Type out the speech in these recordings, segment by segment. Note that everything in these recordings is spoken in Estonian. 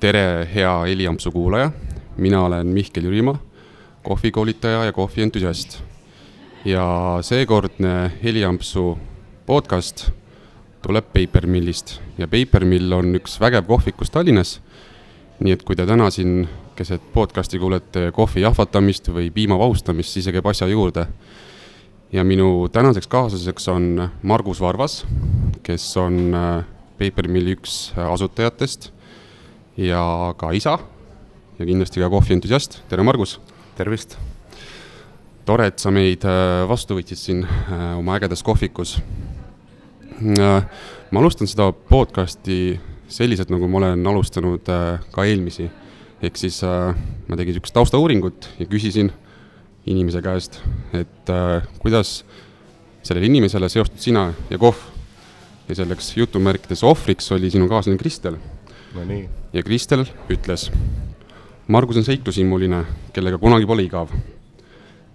tere, hea Heliampsu kuulaja, mina olen Mihkel Jürimaa, kohvikoolitaja ja kohvientusiast. ja seekordne Heliampsu podcast tuleb Papermillist ja Papermill on üks vägev kohvikus Tallinnas. nii et kui te täna siin keset podcasti kuulete kohvi jahvatamist või piima vaustamist, siis see käib asja juurde. ja minu tänaseks kaaslaseks on Margus Varvas, kes on äh, Papermilli üks asutajatest ja ka isa ja kindlasti ka kohvientusiast, tere Margus! tervist! tore, et sa meid äh, vastu võtsid siin äh, oma ägedas kohvikus. Äh, ma alustan seda podcasti selliselt, nagu ma olen alustanud ka eelmisi. ehk siis ma tegin niisugust taustauuringut ja küsisin inimese käest, et kuidas sellele inimesele seostud sina ja kohv. ja selleks jutumärkides ohvriks oli sinu kaaslane Kristel no nii. ja Kristel ütles. Margus on seiklushimuline, kellega kunagi pole igav.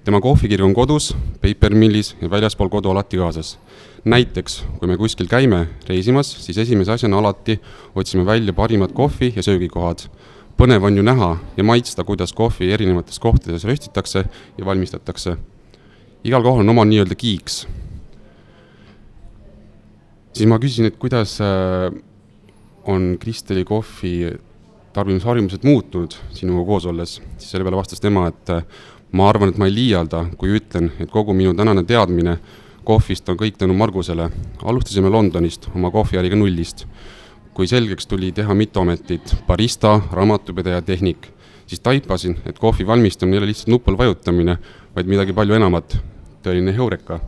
tema kohvikirg on kodus, Papermillis ja väljaspool kodu alati kaasas. näiteks, kui me kuskil käime reisimas, siis esimese asjana alati otsime välja parimad kohvi- ja söögikohad. põnev on ju näha ja maitsta, kuidas kohvi erinevates kohtades röstitakse ja valmistatakse. igal kohal on oma nii-öelda kiiks. siis ma küsisin, et kuidas äh, on Kristeli kohvi tarbimisharjumused muutunud sinuga koos olles, siis selle peale vastas tema, et ma arvan, et ma ei liialda, kui ütlen, et kogu minu tänane teadmine kohvist on kõik tänu Margusele. alustasime Londonist oma kohviäriga nullist. kui selgeks tuli teha mitu ametit, barista, raamatupidaja, tehnik, siis taipasin, et kohvi valmistamine ei ole lihtsalt nupule vajutamine, vaid midagi palju enamat, tõeline heureka.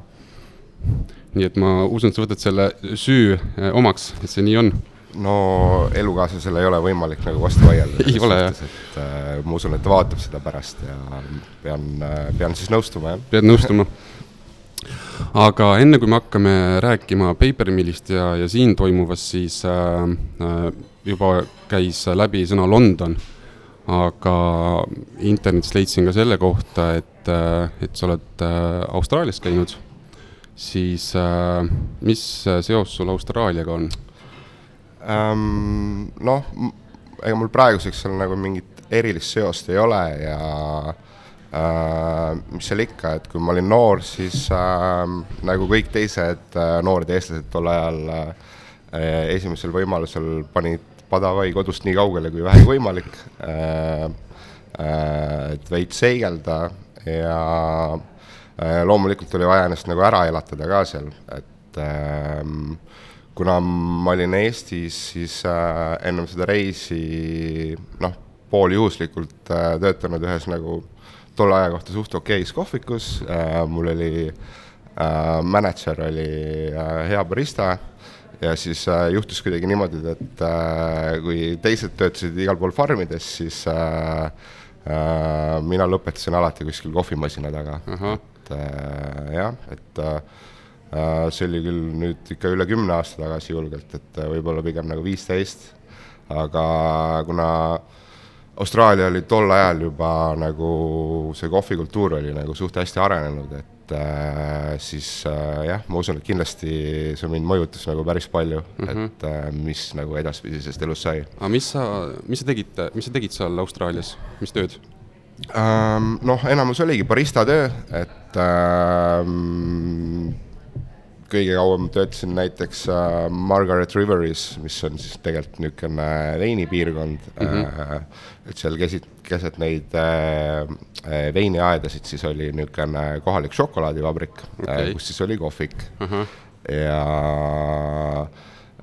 nii et ma usun, et sa võtad selle süü äh, omaks, et see nii on no elukaaslasele ei ole võimalik nagu vastu vaielda. ei ole jah. et äh, ma usun, et ta vaatab seda pärast ja pean äh,, pean siis nõustuma, jah. pead nõustuma. aga enne kui me hakkame rääkima Papermillist ja, ja siin toimuvast, siis äh, äh, juba käis läbi sõna London. aga internetist leidsin ka selle kohta, et äh,, et sa oled äh, Austraalias käinud. siis äh, mis seos sul Austraaliaga on? Ähm,? noh, ega mul praeguseks seal nagu mingit erilist seost ei ole ja äh, mis seal ikka, et kui ma olin noor, siis äh, nagu kõik teised äh, noored eestlased tol ajal äh, esimesel võimalusel panid Padavai kodust nii kaugele kui vähegi võimalik äh,. Äh, et veits seigelda ja äh, loomulikult oli vaja ennast nagu ära elatada ka seal, et äh, kuna ma olin Eestis, siis äh, ennem seda reisi noh, pooljuhuslikult äh, töötanud ühes nagu tolle aja kohta suht okeis kohvikus äh,, mul oli äh, mänedžer oli äh, hea barista. Ja siis äh, juhtus kuidagi niimoodi, et äh, kui teised töötasid igal pool farmides, siis äh, äh, mina lõpetasin alati kuskil kohvimasina taga. Et äh, jah, et Äh, see oli küll nüüd ikka üle kümne aasta tagasi julgelt, et äh, võib-olla pigem nagu viisteist, aga kuna Austraalia oli tol ajal juba nagu see kohvikultuur oli nagu suht hästi arenenud, et äh, siis äh, jah, ma usun, et kindlasti see mind mõjutas nagu päris palju mm, -hmm. et äh, mis nagu edaspidisest elust sai. aga mis sa, mis sa tegid, mis sa tegid seal Austraalias, mis tööd? Ähm, noh, enamus oligi barista töö, et ähm, kõige kauem töötasin näiteks äh, Margaret Riveris, mis on siis tegelikult niisugune veinipiirkond mm. -hmm. Äh, et seal keset, keset neid äh, äh, veiniaedasid siis oli niisugune kohalik šokolaadivabrik okay., äh, kus siis oli kohvik uh. -huh. ja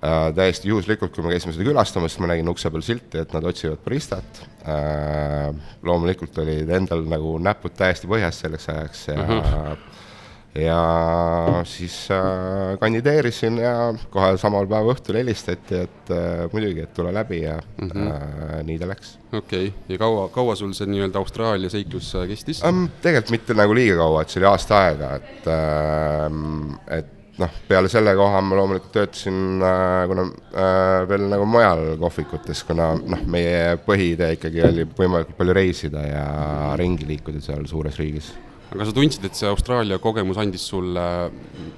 äh, täiesti juhuslikult, kui me käisime seda külastamas, siis ma nägin ukse peal silti, et nad otsivad baristat äh,. loomulikult olid endal nagu näpud täiesti põhjas selleks ajaks ja uh -huh ja siis äh, kandideerisin ja kohe samal päeva õhtul helistati, et äh, muidugi, et tule läbi ja mm -hmm. äh, nii ta läks. okei okay., ja kaua, kaua sul see nii-öelda Austraalia seiklus äh, kestis um,? tegelikult mitte nagu liiga kaua, et see oli aasta aega, et äh,, et noh, peale selle koha ma loomulikult töötasin äh, kuna äh, veel nagu mujal kohvikutes, kuna noh, meie põhiidee ikkagi oli võimalikult palju reisida ja ringi liikuda seal suures riigis aga sa tundsid, et see Austraalia kogemus andis sulle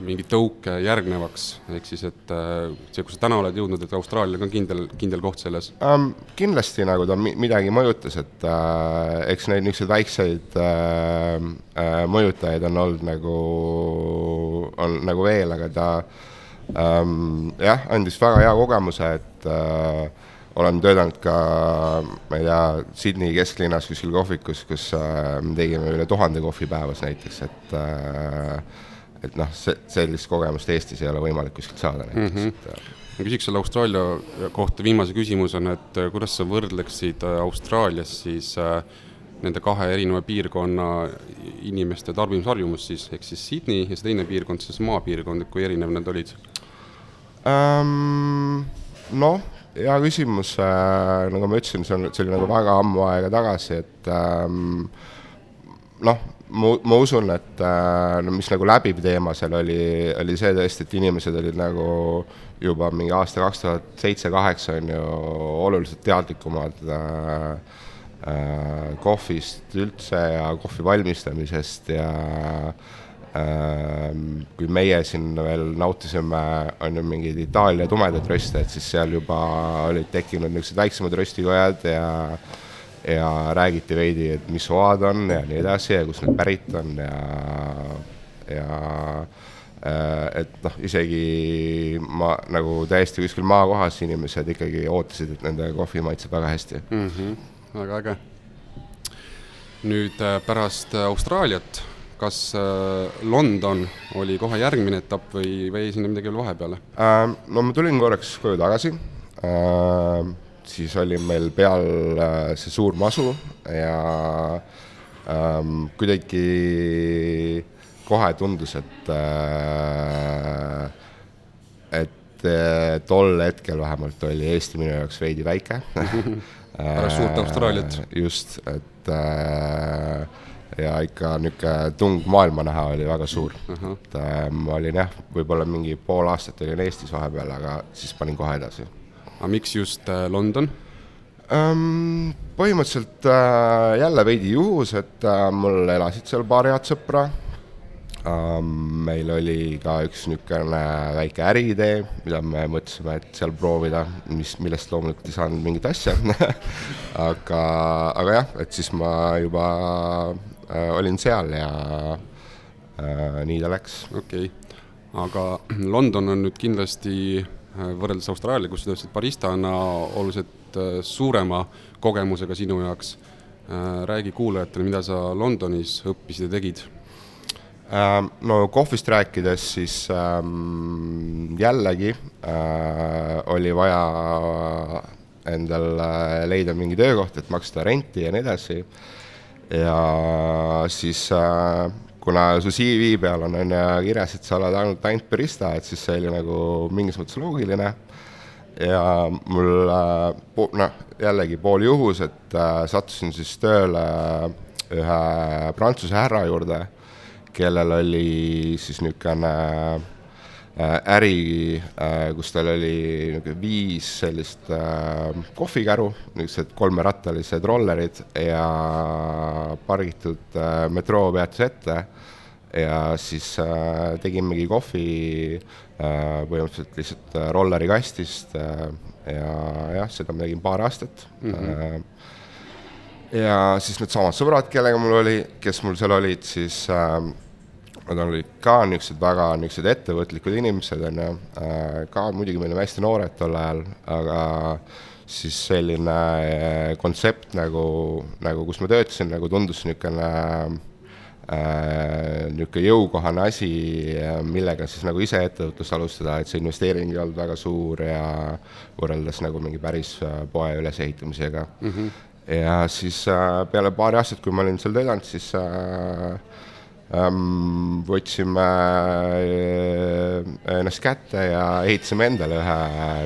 mingi tõuke järgnevaks, ehk siis et äh, see, kus sa täna oled jõudnud, et Austraalia on kindel, kindel koht selles um,? Kindlasti nagu ta midagi mõjutas, et äh, eks neid niisuguseid väikseid äh, äh, mõjutajaid on olnud nagu, on nagu veel, aga ta ähm, jah, andis väga hea kogemuse, et äh, olen töötanud ka, ma ei tea, Sydney kesklinnas kuskil kohvikus, kus äh, me tegime üle tuhande kohvi päevas näiteks, et äh, et noh, see, sellist kogemust Eestis ei ole võimalik kuskilt saada näiteks mm. -hmm. ma küsiks selle Austraalia kohta viimase küsimusena, et äh, kuidas sa võrdleksid Austraalias siis äh, nende kahe erineva piirkonna inimeste tarbimisharjumust siis, ehk siis Sydney ja see teine piirkond, siis maapiirkond, et kui erinev need olid um,? noh hea küsimus äh,, nagu ma ütlesin, see on, see oli nagu väga ammu aega tagasi, et ähm, noh, ma, ma usun, et äh, no mis nagu läbiv teema seal oli, oli see tõesti, et inimesed olid nagu juba mingi aasta kaks tuhat seitse-kaheksa on ju oluliselt teadlikumad äh, äh, kohvist üldse ja kohvi valmistamisest ja äh, kui meie siin veel nautisime, on ju mingeid Itaalia tumedaid röste, et siis seal juba olid tekkinud niisugused väiksemad röstikojad ja ja räägiti veidi, et mis hoad on ja nii edasi ja kust need pärit on ja, ja äh, et noh, isegi ma nagu täiesti kuskil maakohas inimesed ikkagi ootasid, et nende kohvi maitseb väga hästi mm. -hmm, väga äge. nüüd äh, pärast Austraaliat kas äh, London oli kohe järgmine etapp või, või jäi sinna midagi veel vahepeale äh,? no ma tulin korraks koju tagasi äh,, siis oli meil peal see suur masu ja äh, kuidagi kohe tundus, et et tol hetkel vähemalt oli Eesti minu jaoks veidi väike pärast suurt Austraaliat. just, et äh, ja ikka niisugune tung maailma näha oli väga suur uh. -huh. et äh, ma olin jah, võib-olla mingi pool aastat olin Eestis vahepeal, aga siis panin kohe edasi. aga miks just äh, London ähm,? põhimõtteliselt äh, jälle veidi juhus, et äh, mul elasid seal paar head sõpra ähm,. meil oli ka üks niisugune väike äriidee, mida me mõtlesime, et seal proovida, mis, millest loomulikult ei saanud mingit asja aga, aga jah, et siis ma juba olin seal ja äh, nii ta läks. okei okay., aga London on nüüd kindlasti äh, võrreldes Austraalia, kus sa töötasid baristana, oluliselt suurema kogemusega sinu jaoks. räägi kuulajatele, mida sa Londonis õppisid ja tegid no kohvist rääkides, siis ähm, jällegi äh, oli vaja endal leida mingi töökoht, et maksta renti ja nii edasi ja siis äh, kuna su CV peal on, on ju kirjas, et sa oled ainult, ainult barista, et siis see oli nagu mingis mõttes loogiline. ja mul äh,, noh, jällegi pool juhus, et äh, sattusin siis tööle ühe prantsuse härra juurde, kellel oli siis niisugune Äh, äri, äh, kus tal oli niisugune viis sellist äh, kohvikäru, niisugused kolmerattalised rollerid ja pargitud metroopeatuse ette ja siis tegimegi kohvi põhimõtteliselt lihtsalt rolleri kastist ja jah, seda ma tegin paar aastat mm. -hmm. ja siis needsamad sõbrad, kellega mul oli, kes mul seal olid, siis nad olid ka niisugused väga niisugused ettevõtlikud inimesed, on ju, äh, ka muidugi me olime hästi noored tol ajal, aga siis selline äh, kontsept nagu, nagu kus ma töötasin, nagu tundus niisugune äh, niisugune jõukohane asi, millega siis nagu ise ettevõtlust alustada, et see investeering ei olnud väga suur ja võrreldes nagu mingi päris poe ülesehitamisega mm. -hmm. ja siis peale paari aastat, kui ma olin seal töötanud, siis äh, võtsime äh, ennast kätte ja ehitasime endale ühe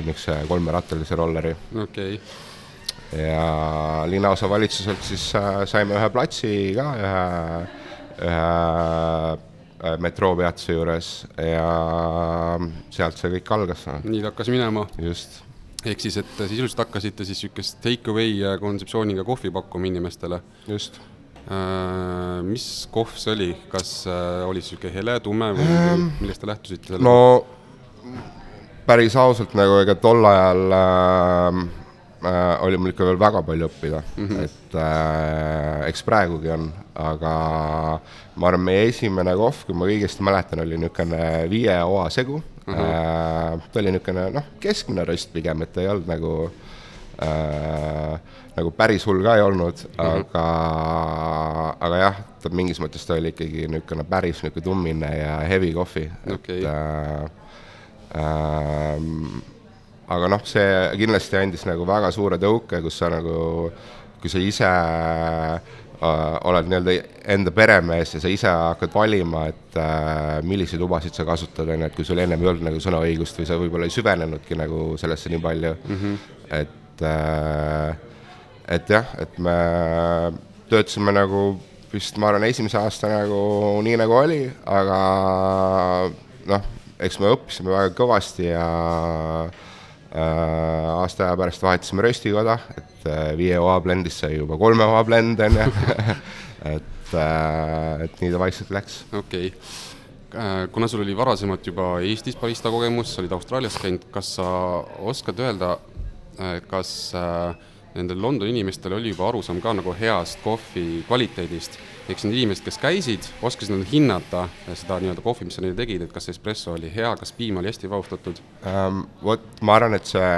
niisuguse kolmerattalise rolleri. okei okay. ja linnaosavalitsuselt siis äh, saime ühe platsi ka ühe, ühe metroopeatuse juures ja sealt see kõik algas. nii ta hakkas minema? just. ehk siis, et sisuliselt hakkasite siis niisugust take away kontseptsiooniga kohvi pakkuma inimestele? just. Mis kohv see oli, kas äh, oli sihuke hele, tume või ähm, millest te lähtusite? no päris ausalt nagu ega tol ajal äh, äh, oli mul ikka veel väga palju õppida mm, -hmm. et äh, eks praegugi on, aga ma arvan, meie esimene kohv, kui ma õigesti mäletan, oli niisugune viie oa segu mm. -hmm. Äh, ta oli niisugune noh, keskmine röst pigem, et ei olnud nagu äh, nagu päris hull ka ei olnud mm, -hmm. aga, aga jah, ta mingis mõttes ta oli ikkagi niisugune päris niisugune tummine ja heavy kohvi okay., et äh, äh, aga noh, see kindlasti andis nagu väga suure tõuke, kus sa nagu, kui sa ise äh, oled nii-öelda enda peremees ja sa ise hakkad valima, et äh, milliseid lubasid sa kasutad, on ju, et kui sul ennem ei olnud nagu sõnaõigust või sa võib-olla ei süvenenudki nagu sellesse nii palju mm, -hmm. et äh, et jah, et me töötasime nagu vist ma arvan, esimese aasta nagu nii nagu oli, aga noh, eks me õppisime väga kõvasti ja äh, Äh, aasta aja pärast vahetasime röstikoda, et äh, viie oa blendist sai juba kolme oa blend, on ju. et, äh, et nii ta vaikselt läks. okei okay. kuna sul oli varasemalt juba Eestis barista kogemus, sa olid Austraalias käinud, kas sa oskad öelda, kas nendel Londoni inimestel oli juba arusaam ka nagu heast kohvi kvaliteedist eks need inimesed, kes käisid, oskasid nad hinnata seda nii-öelda kohvi, mis sa neile tegid, et kas espresso oli hea, kas piim oli hästi vahustatud um,? Vot ma arvan, et see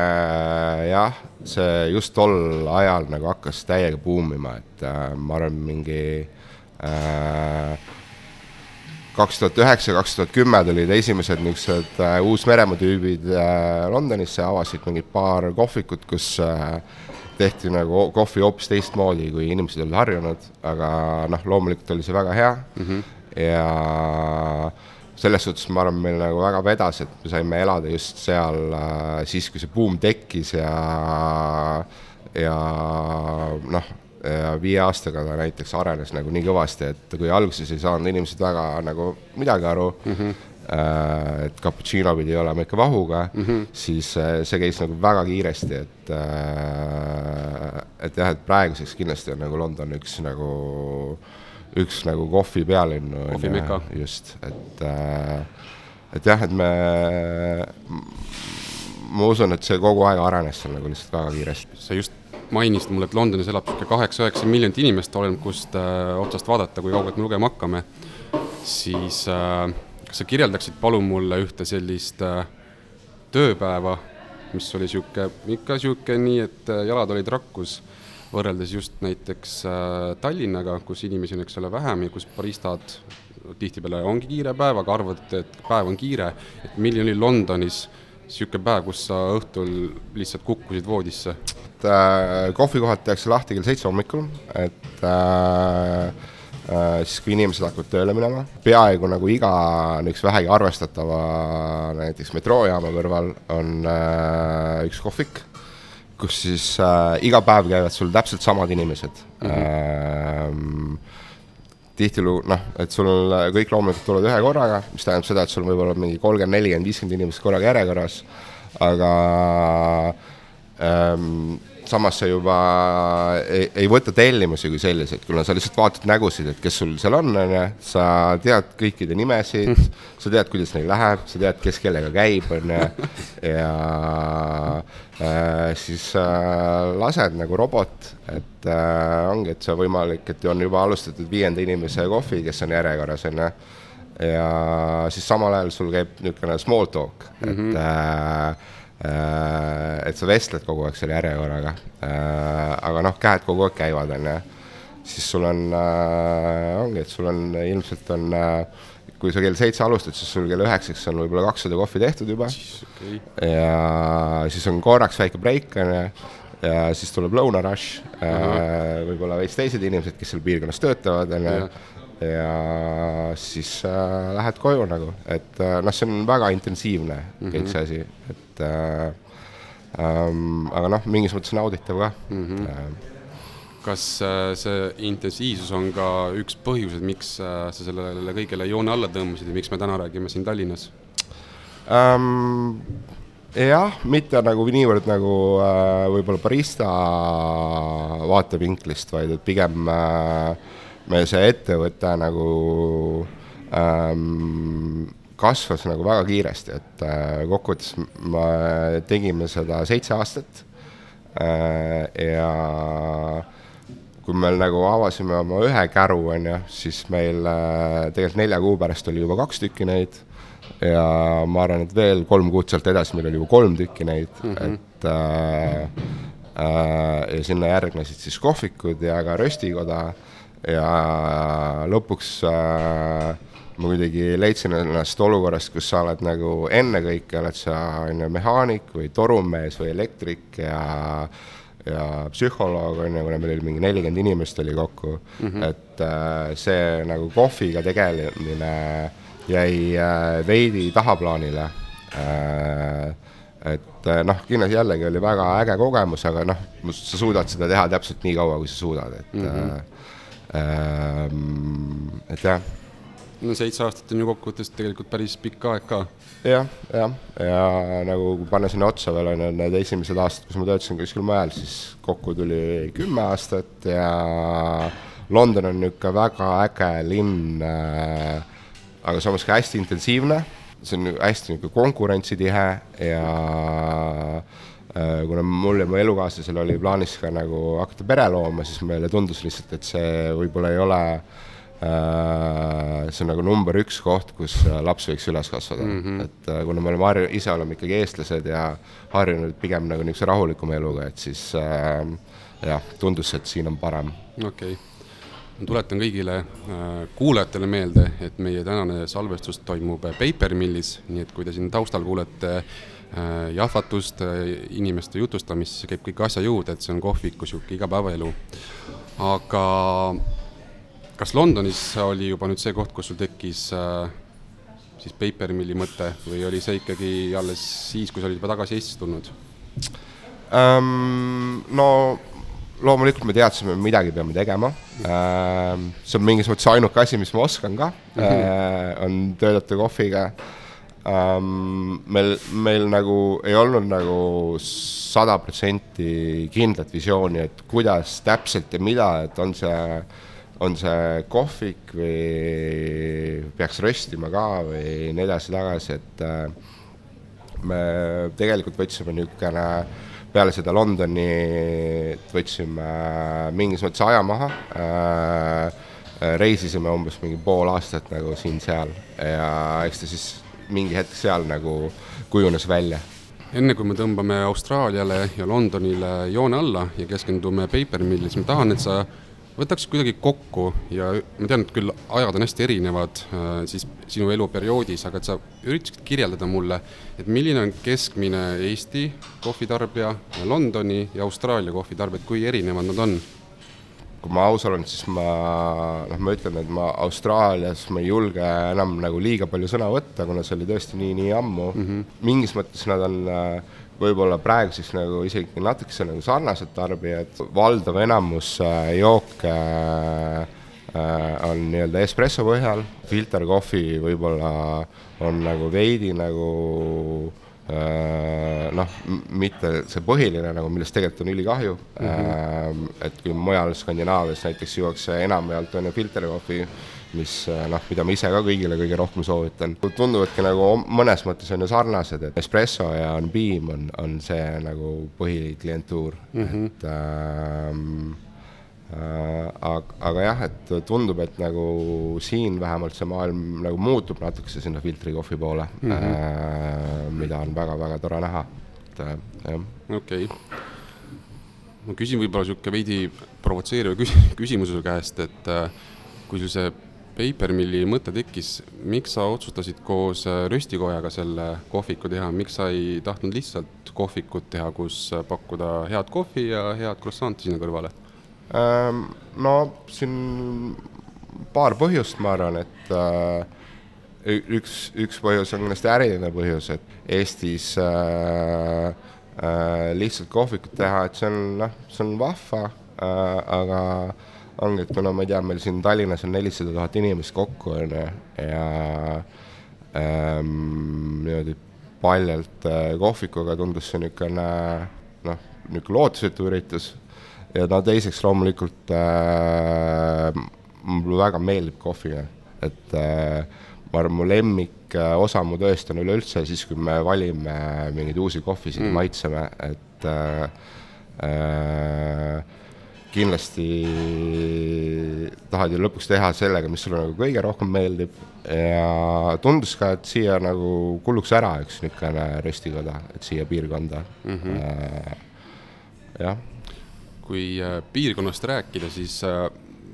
jah, see just tol ajal nagu hakkas täiega buumima, et uh, ma arvan, mingi uh, kaks tuhat üheksa, kaks tuhat kümme tulid esimesed niisugused uh, Uus-Meremaa tüübid uh, Londonisse, avasid mingi paar kohvikut, kus uh, tehti nagu kohvi hoopis teistmoodi, kui inimesed olid harjunud, aga noh, loomulikult oli see väga hea mm -hmm. ja selles suhtes ma arvan, meil nagu väga vedas, et me saime elada just seal äh, siis, kui see buum tekkis ja, ja noh, ja viie aastaga ta näiteks arenes nagu nii kõvasti, et kui alguses ei saanud inimesed väga nagu midagi aru mm, -hmm Äh, et cappuccino pidi olema ikka vahuga mm, -hmm. siis äh, see käis nagu väga kiiresti, et äh, et jah, et praeguseks kindlasti on nagu London üks nagu, üks nagu kohvi pealinnu. kohvimeka. just, et, et jah, et me, ma usun, et see kogu aeg arenes seal nagu lihtsalt väga kiiresti. sa just mainisid mulle, et Londonis elab niisugune kaheksa-üheksa miljonit inimest, oleneb kust äh, otsast vaadata, kui kaugelt me lugema hakkame, siis äh, kas sa kirjeldaksid palun mulle ühte sellist äh, tööpäeva, mis oli niisugune, ikka niisugune nii, et äh, jalad olid rakkus, võrreldes just näiteks äh, Tallinnaga, kus inimesi on, eks ole, vähem ja kus baristad tihtipeale ongi kiire päev, aga arvad, et päev on kiire, et milline oli Londonis niisugune päev, kus sa õhtul lihtsalt kukkusid voodisse? et äh, kohvikohad tehakse lahti kell seitse hommikul, et äh, Äh, siis kui inimesed hakkavad tööle minema, peaaegu nagu iga niisuguse vähegi arvestatava näiteks metroojaama kõrval on äh, üks kohvik, kus siis äh, iga päev käivad sul täpselt samad inimesed mm. -hmm. Äh, tihtilugu noh, et sul on kõik loomulikult tulevad ühe korraga, mis tähendab seda, et sul võib olla mingi kolmkümmend, nelikümmend, viiskümmend inimest korraga järjekorras, aga ähm, samas sa juba ei, ei võta tellimusi kui selliseid, kuna sa lihtsalt vaatad nägusid, et kes sul seal on, on ju, sa tead kõikide nimesid, sa tead, kuidas neil läheb, sa tead, kes kellega käib, on ju, ja äh, siis äh, lased nagu robot, et äh, ongi, et see võimalik, et on juba alustatud viienda inimese kohvi, kes on järjekorras, on ju, ja siis samal ajal sul käib niisugune small talk, et mm -hmm. äh, Äh, et sa vestled kogu aeg selle järjekorraga, äh, aga noh, käed kogu aeg käivad, on ju. siis sul on, äh, ongi, et sul on ilmselt on, kui sa kell seitse alustad, siis sul kell üheksaks on võib-olla kakssada kohvi tehtud juba. Okay. ja siis on korraks väike breik, on ju ja siis tuleb lõunarush uh -huh., võib-olla veits teised inimesed, kes seal piirkonnas töötavad, on ju, ja siis äh, lähed koju nagu, et äh, noh, see on väga intensiivne mm -hmm. kõik see asi, et äh, ähm, aga noh, mingis mõttes nauditav ka mm. -hmm. Äh, kas äh, see intensiivsus on ka üks põhjuseid, miks äh, sa sellele kõigele joone alla tõmbasid ja miks me täna räägime siin Tallinnas ähm,? jah, mitte nagu niivõrd nagu äh, võib-olla barista vaatevinklist, vaid et pigem äh, meil see ettevõte nagu ähm, kasvas nagu väga kiiresti, et äh, kokkuvõttes me tegime seda seitse aastat äh, ja kui me nagu avasime oma ühe käru, on ju, siis meil äh, tegelikult nelja kuu pärast oli juba kaks tükki neid ja ma arvan, et veel kolm kuud sealt edasi meil oli juba kolm tükki neid mm, -hmm. et äh, äh, ja sinna järgnesid siis kohvikud ja ka röstikoda ja lõpuks äh, ma kuidagi leidsin ennast olukorrast, kus sa oled nagu ennekõike oled sa on ju mehaanik või torumees või elektrik ja ja psühholoog on ju, kuna meil oli mingi nelikümmend inimest oli kokku mm, -hmm. et äh, see nagu kohviga tegelemine jäi äh, veidi tahaplaanile äh,. et äh, noh, kindlasti jällegi oli väga äge kogemus, aga noh, sa suudad seda teha täpselt nii kaua, kui sa suudad, et mm, -hmm. Äh, et jah. No seitse aastat on ju kokkuvõttes tegelikult päris pikk aeg ka. jah, jah, ja nagu kui panna sinna otsa veel on ju need esimesed aastad, kus ma töötasin kuskil mujal, siis kokku tuli kümme aastat ja London on niisugune väga äge linn äh,, aga samas ka hästi intensiivne, see on hästi niisugune konkurentsitihe ja äh, kuna mul ja mu elukaaslasel oli plaanis ka nagu hakata pere looma, siis meile tundus lihtsalt, et see võib-olla ei ole äh, Äh, see on nagu number üks koht, kus äh, laps võiks üles kasvada mm, -hmm. et äh, kuna me oleme harju-, ise oleme ikkagi eestlased ja harjunud pigem nagu niisuguse rahulikuma eluga, et siis äh, jah, tundus, et siin on parem. okei okay., ma tuletan kõigile äh, kuulajatele meelde, et meie tänane salvestus toimub Papermillis, nii et kui te siin taustal kuulete äh, jahvatust äh,, inimeste jutustamist, siis käib kõik asja juurde, et see on kohviku niisugune igapäevaelu. aga kas Londonis oli juba nüüd see koht, kus sul tekkis äh, siis paper mill'i mõte või oli see ikkagi alles siis, kui sa olid juba tagasi Eestisse tulnud um,? no loomulikult me teadsime, midagi peame tegema see on mingis mõttes ainuke asi, mis ma oskan ka uh, on töötada kohviga um,. meil, meil nagu ei olnud nagu sada protsenti kindlat visiooni, et kuidas täpselt ja mida, et on see on see kohvik või peaks röstima ka või nii edasi-tagasi, et äh, me tegelikult võtsime niisugune peale seda Londonit võtsime mingis mõttes aja maha äh,, reisisime umbes mingi pool aastat nagu siin-seal ja eks ta siis mingi hetk seal nagu kujunes välja enne kui me tõmbame Austraaliale ja Londonile joone alla ja keskendume Paper Millile, siis ma tahan, et sa võtaks kuidagi kokku ja ma tean, et küll ajad on hästi erinevad äh, siis sinu eluperioodis, aga et sa üritaksid kirjeldada mulle, et milline on keskmine Eesti kohvitarbija, Londoni ja Austraalia kohvitarbijad, kui erinevad nad on? Kui ma aus olen, siis ma noh, ma ütlen, et ma Austraalias ma ei julge enam nagu liiga palju sõna võtta, kuna see oli tõesti nii, nii ammu mm. -hmm. mingis mõttes nad on äh, võib-olla praeguseks nagu isegi natukese nagu sarnased tarbijad, valdav enamus äh, jooke äh, on nii-öelda espresso põhjal, filterkohvi võib-olla on nagu veidi nagu äh, noh, mitte see põhiline nagu, millest tegelikult on ülikahju mm, -hmm. et kui mujal Skandinaavias näiteks juuakse enamjaolt on ju filterkohvi, mis eh, noh, mida ma ise ka kõigile kõige rohkem soovitan. tunduvadki nagu mõnes mõttes on ju sarnased, et espresso ja on piim on, on see nagu põhiklientuur mm, -hmm. et ähm, äh, aga, aga jah, et tundub, et nagu siin vähemalt see maailm nagu muutub natukese sinna filtrikohvi poole mm, -hmm. äh, mida on väga-väga tore näha, et äh, jah. okei okay. ma küsin võib-olla niisugune veidi provotseeriva küsimuse su käest, et äh, kui sul see Papermilli mõte tekkis, miks sa otsustasid koos äh, Röstikojaga selle kohviku teha, miks sa ei tahtnud lihtsalt kohvikut teha, kus äh, pakkuda head kohvi ja head croissant'i sinna kõrvale? Ähm, no siin paar põhjust, ma arvan, et äh, üks, üks põhjus on kindlasti äriline põhjus, et Eestis äh, äh, lihtsalt kohvikut teha, et see on noh, see on vahva äh,, aga ongi, et kuna ma ei tea, meil siin Tallinnas on nelisada tuhat inimest kokku, on ju, ja ähm, niimoodi paljalt äh, kohvikuga tundus see niisugune noh, niisugune lootusetu üritus ja no teiseks loomulikult äh, mulle väga meeldib kohvi, et äh, ma arvan, mu lemmik äh, osa mu tööst on üleüldse siis, kui me valime mingeid uusi kohvisid mm., maitseme, et äh, äh, kindlasti tahad ju lõpuks teha sellega, mis sulle nagu kõige rohkem meeldib ja tundus ka, et siia nagu kuluks ära üks niisugune röstikoda, et siia piirkonda mm. -hmm. jah. Kui äh, piirkonnast rääkida, siis äh,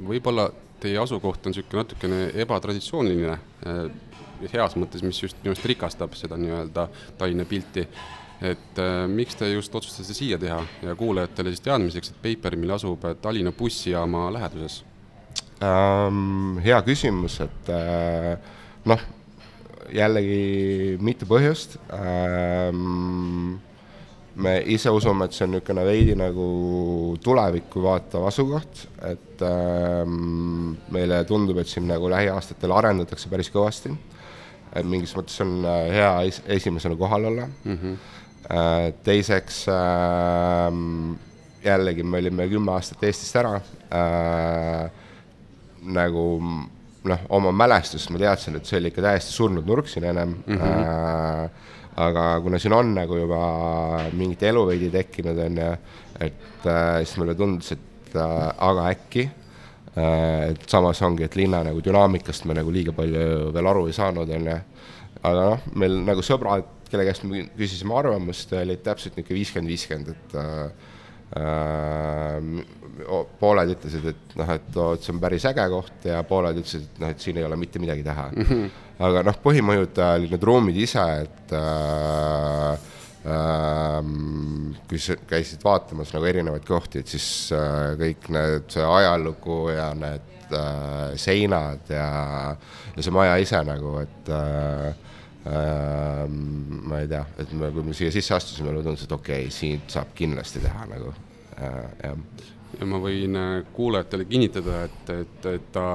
võib-olla teie asukoht on niisugune natukene ebatraditsiooniline, heas mõttes, mis just minu arust rikastab seda nii-öelda Tallinna pilti et äh, miks te just otsustasite siia teha ja kuulajatele siis teadmiseks, et Papermill asub Tallinna bussijaama läheduses ähm,? hea küsimus, et äh, noh, jällegi mitu põhjust ähm,. Me ise usume, et see on niisugune veidi nagu tulevikku vaatav asukoht, et ähm, meile tundub, et siin nagu lähiaastatel arendatakse päris kõvasti. et mingis mõttes on äh, hea es esimesena kohal olla mm. -hmm Äh, teiseks ähm, jällegi me olime kümme aastat Eestist ära äh,. nagu noh, oma mälestust ma teadsin, et see oli ikka täiesti surnud nurk siin ennem mm. -hmm. Äh, aga kuna siin on nagu juba mingit elu veidi tekkinud, on ju, et äh, siis mulle tundus, et äh, aga äkki äh,. et samas ongi, et linna nagu dünaamikast me nagu liiga palju veel aru ei saanud, on ju. aga noh, meil nagu sõbrad kelle käest me küsisime arvamust, olid täpselt niisugune viiskümmend, viiskümmend, et äh, pooled ütlesid, et noh, et see on päris äge koht ja pooled ütlesid, et noh, et siin ei ole mitte midagi teha mm. -hmm. Aga noh, põhimõjuta olid need ruumid ise, et äh, ähm, kui sa käisid vaatamas nagu erinevaid kohti, et siis äh, kõik need, ajalugu ja need äh, seinad ja, ja see maja ise nagu, et äh, Ehm, ma ei tea, et me, kui me siia sisse astusime, mulle tundus, et okei okay,, siin saab kindlasti teha nagu äh, jah. Ja ma võin äh, kuulajatele kinnitada, et, et, et ta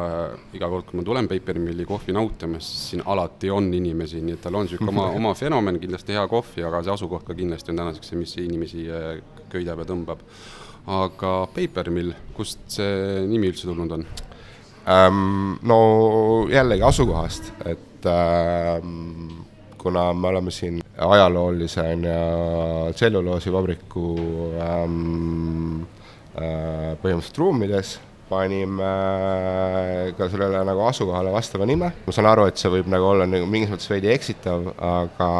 iga kord, kui ma tulen Papermilli kohvi nautima, siis siin alati on inimesi, nii et tal on niisugune oma, oma fenomen, kindlasti hea kohvi, aga see asukoht ka kindlasti on tänaseks see, mis inimesi äh, köidab ja tõmbab. aga Papermill, kust see nimi üldse tulnud on um,? no jällegi asukohast, et um, kuna me oleme siin ajaloolise on ju tselluloosivabriku ähm, äh, põhimõtteliselt ruumides, panime äh, ka sellele nagu asukohale vastava nime. ma saan aru, et see võib nagu olla nagu mingis mõttes veidi eksitav, aga,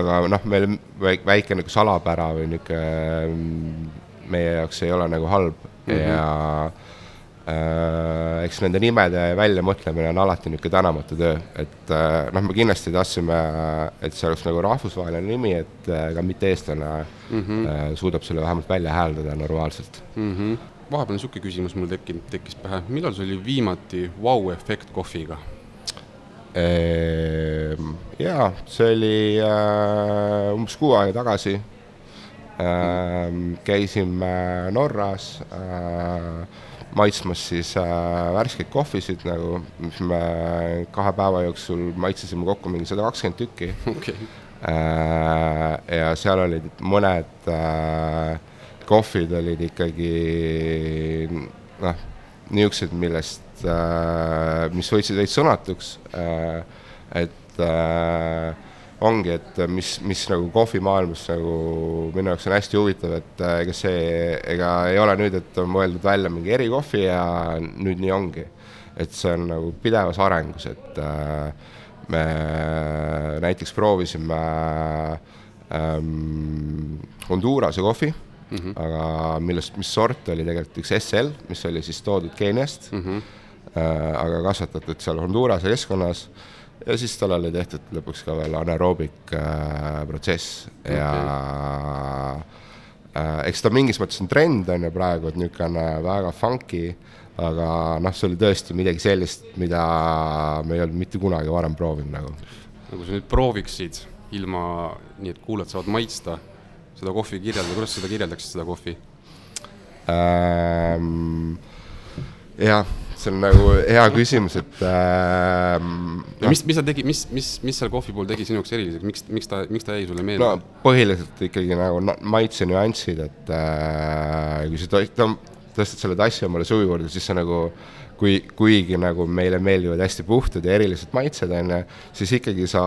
aga noh, meil väike nagu salapära või niisugune meie jaoks ei ole nagu halb mm -hmm. ja Äh, eks nende nimede väljamõtlemine on alati niisugune tänamatu töö, et äh, noh, me kindlasti tahtsime, et see oleks nagu rahvusvaheline nimi, et äh, ka mitte-eestlane mm -hmm. suudab selle vähemalt välja hääldada normaalselt mm. -hmm. vahepeal niisugune küsimus mul tekkinud, tekkis pähe, millal sul oli viimati vau-efekt kohviga? Ehm, jaa, see oli äh, umbes kuu aega tagasi äh,. käisime Norras äh, maitsmas siis äh, värskeid kohvisid nagu, mis me kahe päeva jooksul maitsesime kokku mingi sada kakskümmend tükki. Okay.. Äh, ja seal olid mõned äh, kohvid olid ikkagi noh, niisugused, millest äh,, mis võtsid veits sõnatuks. Äh,, et äh, ongi, et mis, mis nagu kohvimaailmas nagu minu jaoks on hästi huvitav, et äh, ega see, ega ei ole nüüd, et on mõeldud välja mingi erikohvi ja nüüd nii ongi. et see on nagu pidevas arengus, et äh, me näiteks proovisime ähm, Hondurase kohvi mm, -hmm. aga millest, mis sort oli tegelikult üks SL, mis oli siis toodud Keeniast mm, -hmm. äh, aga kasvatatud seal Hondurase keskkonnas ja siis tal oli tehtud lõpuks ka veel anaeroobik äh, protsess okay. ja äh, eks ta mingis mõttes on trend, on ju praegu, et niisugune väga funky, aga noh, see oli tõesti midagi sellist, mida me ei olnud mitte kunagi varem proovinud nagu. nagu sa nüüd prooviksid ilma, nii et kuulajad saavad maitsta, seda kohvi kirjeldada, kuidas seda kirjeldaksid, seda kohvi ähm,? jah see on nagu hea küsimus, et äh,. Mis, mis ta tegi, mis, mis, mis seal kohvi puhul tegi sinu jaoks eriliseks, miks, miks ta, miks ta jäi sulle meelde? no põhiliselt ikkagi nagu maitse nüansid, et äh, kui ta tõstad selle tassi omale suu juurde, siis sa nagu kui, kuigi nagu meile meeldivad hästi puhtad ja erilised maitsed, on ju, siis ikkagi sa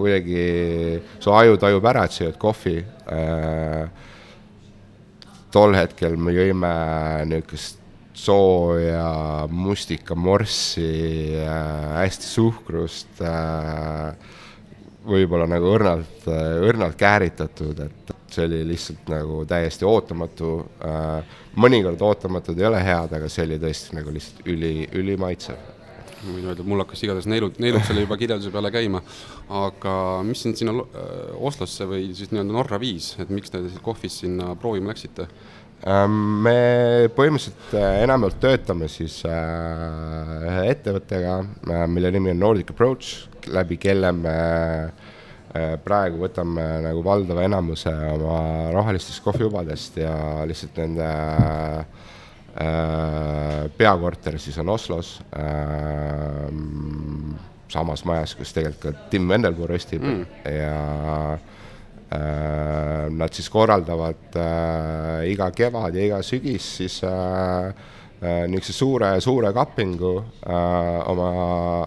kuidagi, su aju tajub ära, et sa jood kohvi äh,. tol hetkel me jõime niisugust sooja mustikamarssi äh,, hästi suhkrust äh,, võib-olla nagu õrnalt, õrnalt kääritatud, et see oli lihtsalt nagu täiesti ootamatu äh,. mõnikord ootamatud ei ole head, aga see oli tõesti nagu lihtsalt üli, ülimaitsev ma võin öelda, mul hakkas igatahes neelud, neelud selle juba kirjelduse peale käima, aga mis sind sinna äh, Oslosse või siis nii-öelda Norra viis, et miks te kohvis sinna proovima läksite? Ähm, me põhimõtteliselt äh, enamjaolt töötame siis äh, ühe ettevõttega, mille nimi on Nordic Approach, läbi kelle me praegu võtame nagu valdava enamuse oma rohelistest kohvijubadest ja lihtsalt nende äh, Äh, peakorter siis on Oslos, äh, samas majas, kus tegelikult ka Tim Vendelpuu röstib mm. ja äh, nad siis korraldavad iga kevad ja iga sügis siis niisuguse suure, suure kapingu äh, oma,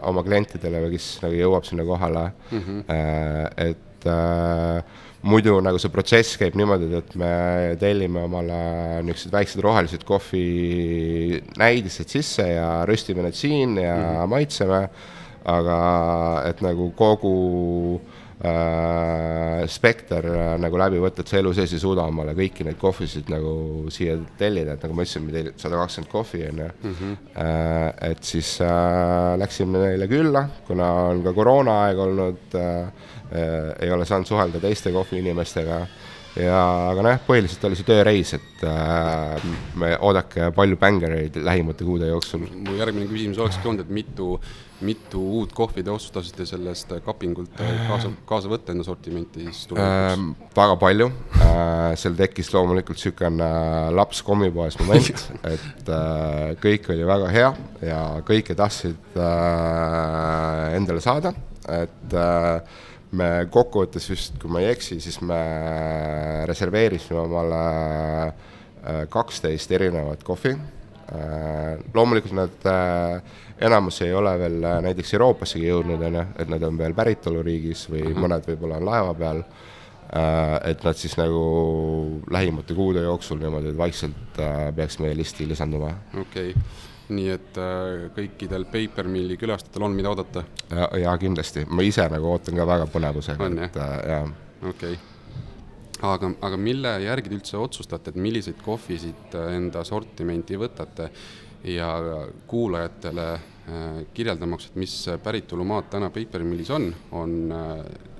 oma klientidele või kes nagu jõuab sinna kohale mm, -hmm. äh, et äh, muidu nagu see protsess käib niimoodi, et me tellime omale niisugused väiksed rohelised kohvi näidised sisse ja röstime need siin ja mm -hmm. maitseme, aga et nagu kogu äh, spekter äh, nagu läbi võtta, et sa elu sees ei suuda omale kõiki neid kohvisid nagu siia tellida, et nagu ma ütlesin, me tellime sada kakskümmend kohvi, on ju. Mhm. Äh, et siis äh, läksime neile külla, kuna on ka koroonaaeg olnud äh,, Äh, ei ole saanud suhelda teiste kohviinimestega ja, aga nojah, põhiliselt oli see tööreis, et äh, me oodake palju bängereid lähimate kuude jooksul. mu järgmine küsimus olekski olnud, et mitu, mitu uut kohvi te otsustasite sellest kapingult kaasa, kaasa võtta enda sortimenti siis tulevikus äh,? väga palju äh,, seal tekkis loomulikult niisugune laps kommipoes moment et äh, kõik oli väga hea ja kõike tahtsid äh, endale saada, et äh, me kokkuvõttes vist, kui ma ei eksi, siis me reserveerisime omale äh, kaksteist erinevat kohvi. Äh, loomulikult nad äh, enamus ei ole veel näiteks Euroopassegi jõudnud, on ju, et nad on veel päritoluriigis või mm -hmm. mõned võib-olla on laeva peal. et nad siis nagu lähimate kuude jooksul niimoodi vaikselt peaks meie listi lisanduma. okei okay nii et äh, kõikidel Paper Milli külastajatel on, mida oodata? ja, ja kindlasti, ma ise nagu ootan ka väga põnevusega, et äh, jaa. okei okay. aga, aga mille järgi te üldse otsustate, et milliseid kohvisid äh, enda sortimenti võtate ja kuulajatele kirjeldamaks, et mis päritolumaad täna Paper Millis on, on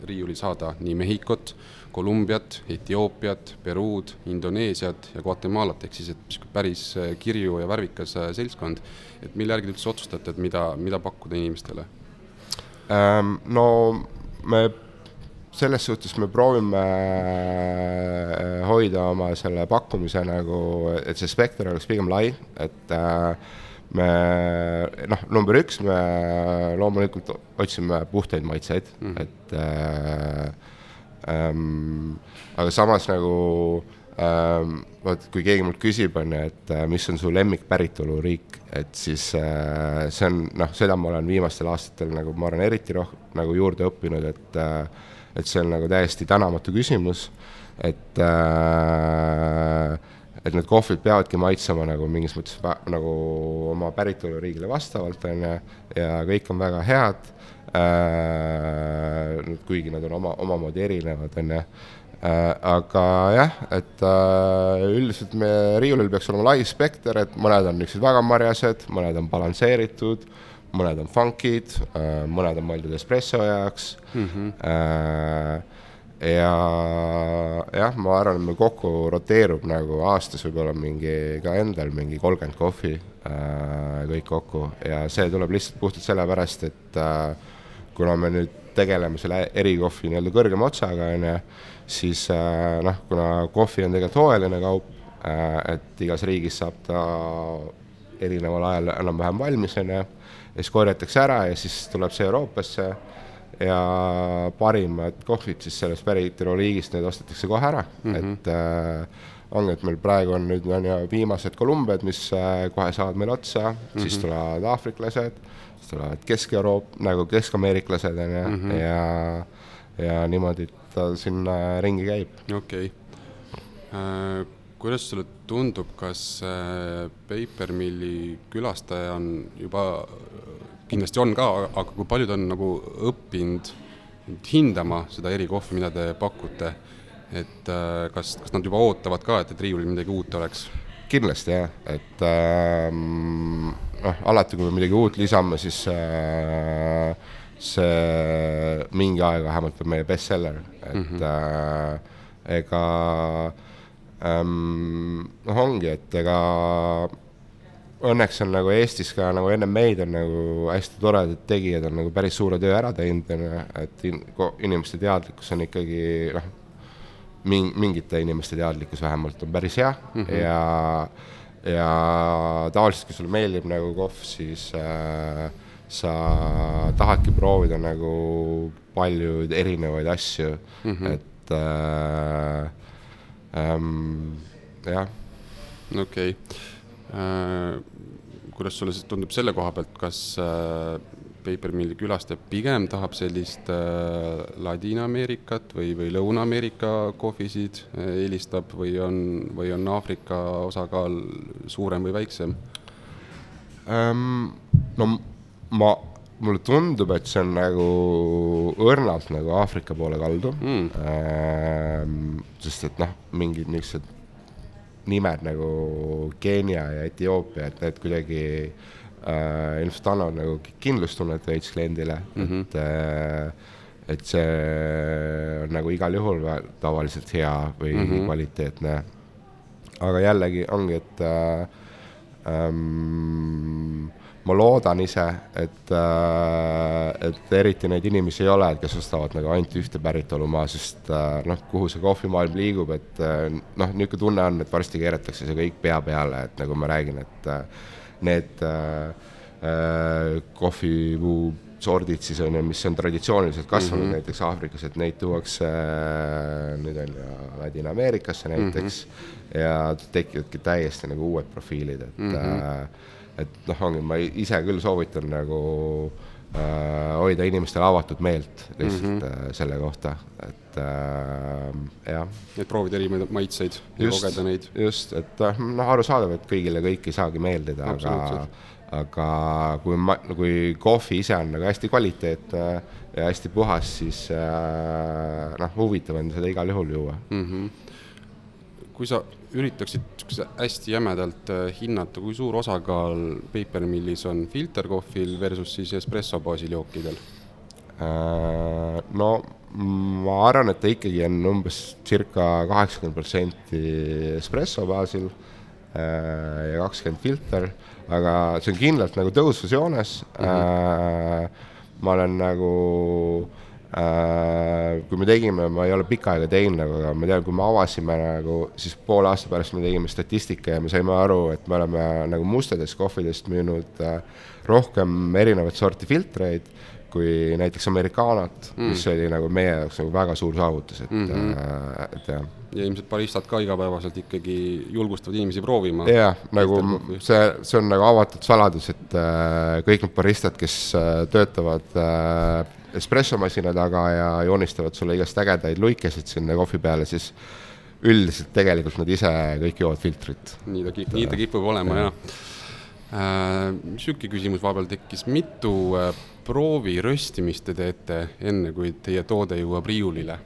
riiulil saada nii Mehhikot, Kolumbiat, Etioopiat, Peruud, Indoneesiat ja Guatemalat, ehk siis et päris äh, kirju ja värvikas äh, seltskond. et mille järgi te üldse otsustate, et mida, mida pakkuda inimestele ähm,? no me selles suhtes me proovime äh, hoida oma selle pakkumise nagu, et see spekter oleks pigem lai, et äh, me noh, number üks, me loomulikult otsime puhtaid maitseid mm, -hmm. et äh, ähm,. aga samas nagu ähm, vot kui keegi mult küsib, on ju, et äh, mis on su lemmikpäritoluriik, et siis äh, see on noh, seda ma olen viimastel aastatel nagu ma arvan, eriti roh-, nagu juurde õppinud, et äh, et see on nagu täiesti tänamatu küsimus, et äh, et need kohvid peavadki maitsema nagu mingis mõttes nagu oma päritoluriigile vastavalt, on ju, ja kõik on väga head äh,, kuigi nad on oma, omamoodi erinevad, on ju äh,. aga jah, et äh, üldiselt meie riiulil peaks olema lai spekter, et mõned on niisugused väga marjased, mõned on balansseeritud, mõned on funkid äh,, mõned on mõeldud espresso jaoks mm. -hmm. Äh, ja jah, ma arvan, et meil kokku roteerub nagu aastas võib-olla mingi ka endal mingi kolmkümmend kohvi äh, kõik kokku ja see tuleb lihtsalt puhtalt sellepärast, et äh, kuna me nüüd tegeleme selle erikohvi nii-öelda kõrgema otsaga, on ju, siis äh, noh, kuna kohvi on tegelikult hooajaline kaup äh,, et igas riigis saab ta erineval ajal enam-vähem valmis, on ju, ja siis korjatakse ära ja siis tuleb see Euroopasse ja parimad kohvid siis sellest päritoluliigist, need ostetakse kohe ära mm, -hmm. et äh, ongi, et meil praegu on nüüd on ju viimased Kolumbiad, mis äh, kohe saavad meil otsa mm, -hmm. siis tulevad aafriklased, siis tulevad Kesk-Euroop-, nagu keskameeriklased on ju mm, -hmm. ja, ja niimoodi ta sinna ringi käib. okei okay.. kuidas sulle tundub, kas äh, Paper Milli külastaja on juba, kindlasti on ka, aga kui palju ta on nagu õppinud hindama seda erikohvi, mida te pakute, et äh, kas, kas nad juba ootavad ka, et, et riiulil midagi uut oleks? Kindlasti jah, et ähm, noh, alati kui me midagi uut lisame, siis äh, see mingi aeg vähemalt on meie bestseller, et mm -hmm. äh, ega ähm, noh, ongi, et ega õnneks on nagu Eestis ka nagu enne meid on nagu hästi toredad tegijad on nagu päris suure töö ära teinud, on ju, et in, inimeste teadlikkus on ikkagi noh, min-, mingite inimeste teadlikkus vähemalt on päris hea mm -hmm. ja, ja tavaliselt, kui sulle meeldib nagu kohv, siis äh, sa tahadki proovida nagu palju erinevaid asju mm, -hmm. et äh, ähm, jah okei okay.. kuidas sulle siis tundub selle koha pealt, kas äh, Paper Milli külastaja pigem tahab sellist äh, Ladina-Ameerikat või, või Lõuna-Ameerika kohvisid äh, eelistab või on, või on Aafrika osakaal suurem või väiksem? ähm,. no ma, mulle tundub, et see on nagu õrnalt nagu Aafrika poole kaldu Mm. ähm,. sest et noh, mingid niisugused nimed nagu Keenia ja Etioopia, et need kuidagi äh, ilmselt annavad nagu kindlustunnet veits kliendile mm, -hmm. et äh, et see on nagu igal juhul tavaliselt hea või mm -hmm. kvaliteetne. aga jällegi ongi, et äh, ähm, ma loodan ise, et äh,, et eriti neid inimesi ei ole, kes ostavad nagu ainult ühte päritolumaa, sest äh, noh, kuhu see kohvimaailm liigub, et äh, noh, niisugune tunne on, et varsti keeratakse see kõik pea peale, et nagu ma räägin, et äh, need äh, äh, kohvipuu sordid siis on ju, mis on traditsiooniliselt kasvanud mm -hmm. näiteks Aafrikas, et neid tuuakse äh, nüüd on ju Ladina-Ameerikasse näiteks mm -hmm. ja tekivadki täiesti nagu uued profiilid, et mm, -hmm. et noh, ongi, ma ise küll soovitan nagu äh, hoida inimestele avatud meelt lihtsalt mm -hmm. äh, selle kohta, et äh, jah et proovida erinevaid maitseid ja kogeda neid., just, et äh, noh, arusaadav, et kõigile kõik ei saagi meeldida, aga aga kui ma, kui kohvi ise on nagu hästi kvaliteetne ja hästi puhas, siis äh, noh, huvitav on seda igal juhul juua. mm. -hmm. kui sa üritaksid niisuguse hästi jämedalt äh, hinnata, kui suur osakaal Paper Millis on filterkohvil versus siis espresso baasil jookidel? Äh, no ma arvan, et ta ikkagi on umbes circa kaheksakümmend protsenti espresso baasil äh, ja kakskümmend filter, aga see on kindlalt nagu tõusvas joones mm. -hmm. ma olen nagu äh,, kui me tegime, ma ei ole pikka aega teinud aga ma tean, kui me avasime nagu, siis poole aasta pärast me tegime statistika ja me saime aru, et me oleme nagu mustadest kohvidest müünud äh, rohkem erinevat sorti filtreid kui näiteks Americanat mm., mis oli nagu meie jaoks nagu väga suur saavutus, et mm, -hmm. et jah. ja ilmselt baristad ka igapäevaselt ikkagi julgustavad inimesi proovima. jah, nagu see, see on nagu avatud saladus, et äh, kõik need baristad, kes äh, töötavad äh, espressomasina taga ja joonistavad sulle igast ägedaid luikesid sinna kohvi peale, siis üldiselt tegelikult nad ise kõik joovad filtrit. nii ta, nii ta kipub olema jah äh,. niisugune küsimus vahepeal tekkis, mitu äh, proovi röstimist te teete enne, kui teie toode jõuab riiulile?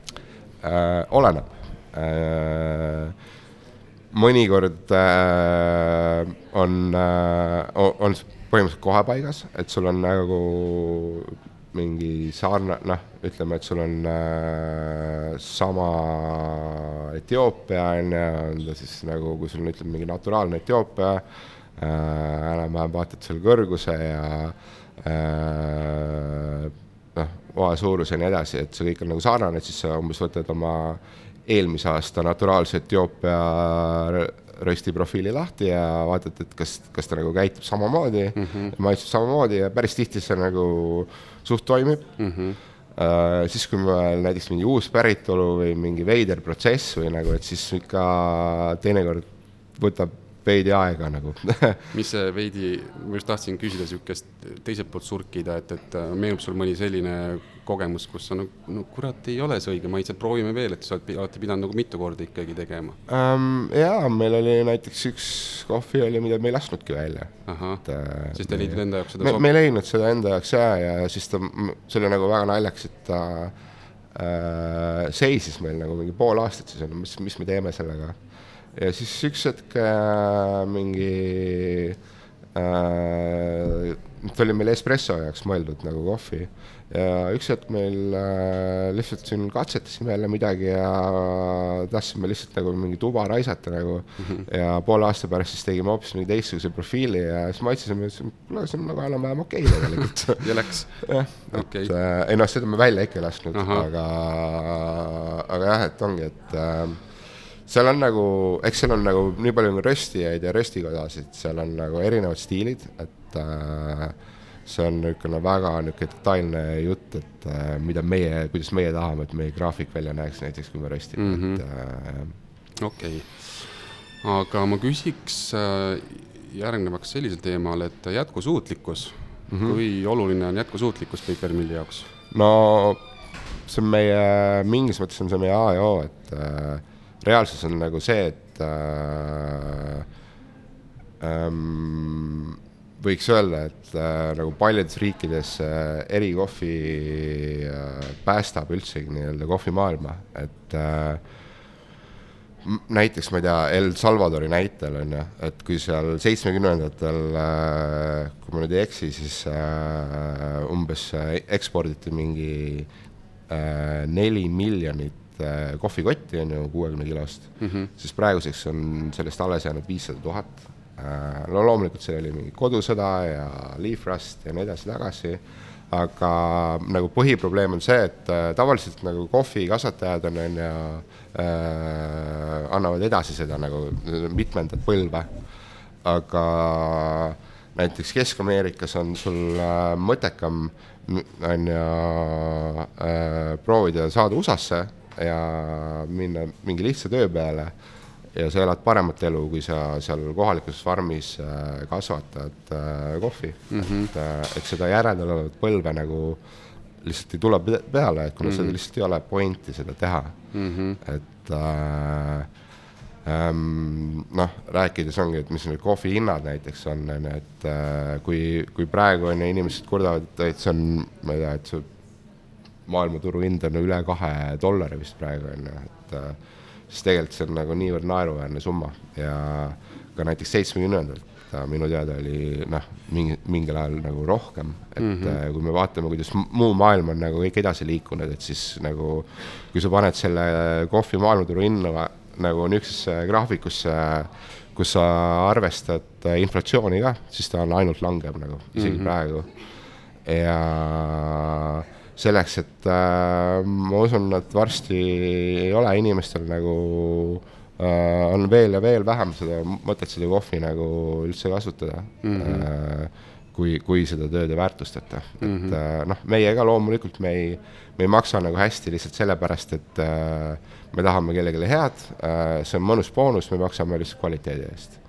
äh,. oleneb äh,. mõnikord äh, on äh,, on põhimõtteliselt kohe paigas, et sul on nagu mingi sarna-, noh, ütleme, et sul on äh, sama Etioopia on ju, on ta siis nagu, kui sul on, ütleme, mingi naturaalne Etioopia äh,, enam-vähem vaatad selle kõrguse ja äh, noh, oa suurus ja nii edasi, et see kõik on nagu sarnane, et siis sa umbes võtad oma eelmise aasta naturaalse Etioopia rö- rösti profiili lahti ja vaatad, et kas, kas ta nagu käitub samamoodi mm, -hmm. maitseb samamoodi ja päris tihti see nagu suht toimib mm. -hmm. äh, siis kui meil näiteks mingi uus päritolu või mingi veider protsess või nagu, et siis ikka teinekord võtab veidi aega nagu mis see veidi, ma just tahtsin küsida niisugust teiselt poolt surkida, et, et äh, meenub sul mõni selline kogemus, kus sa no, no kurat, ei ole see õige maitse, proovime veel, et sa oled alati pidanud nagu mitu korda ikkagi tegema um,? jaa, meil oli näiteks üks kohvi oli, mida me ei lasknudki välja. ahah, siis te ei leidnud enda jaoks seda me, me ei leidnud seda enda jaoks jaa, ja siis ta, see oli nagu väga naljakas, et ta äh, seisis meil nagu mingi pool aastat siis, mis, mis me teeme sellega ja siis üks hetk äh, mingi äh,, ta oli meil espresso jaoks mõeldud nagu kohvi ja üks hetk meil äh, lihtsalt siin katsetasime jälle midagi ja tahtsime lihtsalt nagu mingi tuba raisata nagu mm -hmm. ja poole aasta pärast siis tegime hoopis mingi teistsuguse profiili ja siis maitsesime, ütlesime, kuule, see on nagu enam-vähem okei okay, tegelikult ja läks? jah okay., et äh, ei noh, seda me välja ikka ei lasknud, aga, aga jah, et ongi, et äh, seal on nagu, eks seal on nagu nii palju nagu röstijaid ja röstikodasid, seal on nagu erinevad stiilid, et äh, see on niisugune väga niisugune detailne jutt, et äh, mida meie, kuidas meie tahame, et meie graafik välja näeks näiteks, kui me röstime mm, -hmm. et äh, okei okay., aga ma küsiks äh, järgnevaks sellisel teemal, et jätkusuutlikkus mm, -hmm. kui oluline on jätkusuutlikkus Papermilli jaoks? no see on meie, mingis mõttes on see meie A ja O, et äh, reaalsus on nagu see, et äh, ähm, võiks öelda, et äh, nagu paljudes riikides äh, erikohvi äh, päästab üldsegi nii-öelda kohvimaailma, et äh, näiteks ma ei tea, El Salvadori näitel on ju, et kui seal seitsmekümnendatel äh,, kui ma nüüd ei eksi, siis äh, umbes äh, eksporditi mingi äh, neli miljonit kohvikotti on ju kuuekümne kilost mm, -hmm. siis praeguseks on sellest alles jäänud viissada tuhat. Äh, no loomulikult seal oli mingi kodusõda ja leaf rust ja nii edasi-tagasi, aga nagu põhiprobleem on see, et äh, tavaliselt nagu kohvikasvatajad on, on ju äh,, annavad edasi seda nagu mitmendat põlve, aga näiteks Kesk-Ameerikas on sul mõttekam on ju äh, proovida saada USA-sse ja minna mingi lihtsa töö peale ja sa elad paremat elu, kui sa seal kohalikus farmis äh, kasvatad äh, kohvi mm. -hmm. et, äh, et seda järeltulevat põlve nagu lihtsalt ei tule peale, et kuna mm -hmm. seda lihtsalt ei ole pointi seda teha mm. -hmm. et äh, ähm, noh, rääkides ongi, et mis need kohvi hinnad näiteks on, on ju, et äh, kui, kui praegu on ju inimesed kurdavad, et see on, ma ei tea, et see maailmaturu hind on üle kahe dollari vist praegu on ju, et äh, siis tegelikult see on nagu niivõrd naeruväärne summa ja ka näiteks seitsmekümnendalt ta minu teada oli noh, mingi, mingil ajal nagu rohkem, et mm -hmm. kui me vaatame, kuidas muu maailm on nagu kõik edasi liikunud, et siis nagu kui sa paned selle kohvi maailmaturu hinna nagu niisugusesse graafikusse, kus sa arvestad inflatsiooni ka, siis ta on ainult langeb nagu isegi mm -hmm. praegu. ja selleks, et äh, ma usun, et varsti ei ole inimestel nagu äh, on veel ja veel vähem seda mõtet seda kohvi nagu üldse kasutada mm. -hmm. Äh, kui, kui seda tööd ei väärtustata mm, -hmm. et äh, noh, meie ka loomulikult me ei, me ei maksa nagu hästi lihtsalt sellepärast, et äh, me tahame kellelegi head äh,, see on mõnus boonus, me maksame lihtsalt kvaliteedi eest.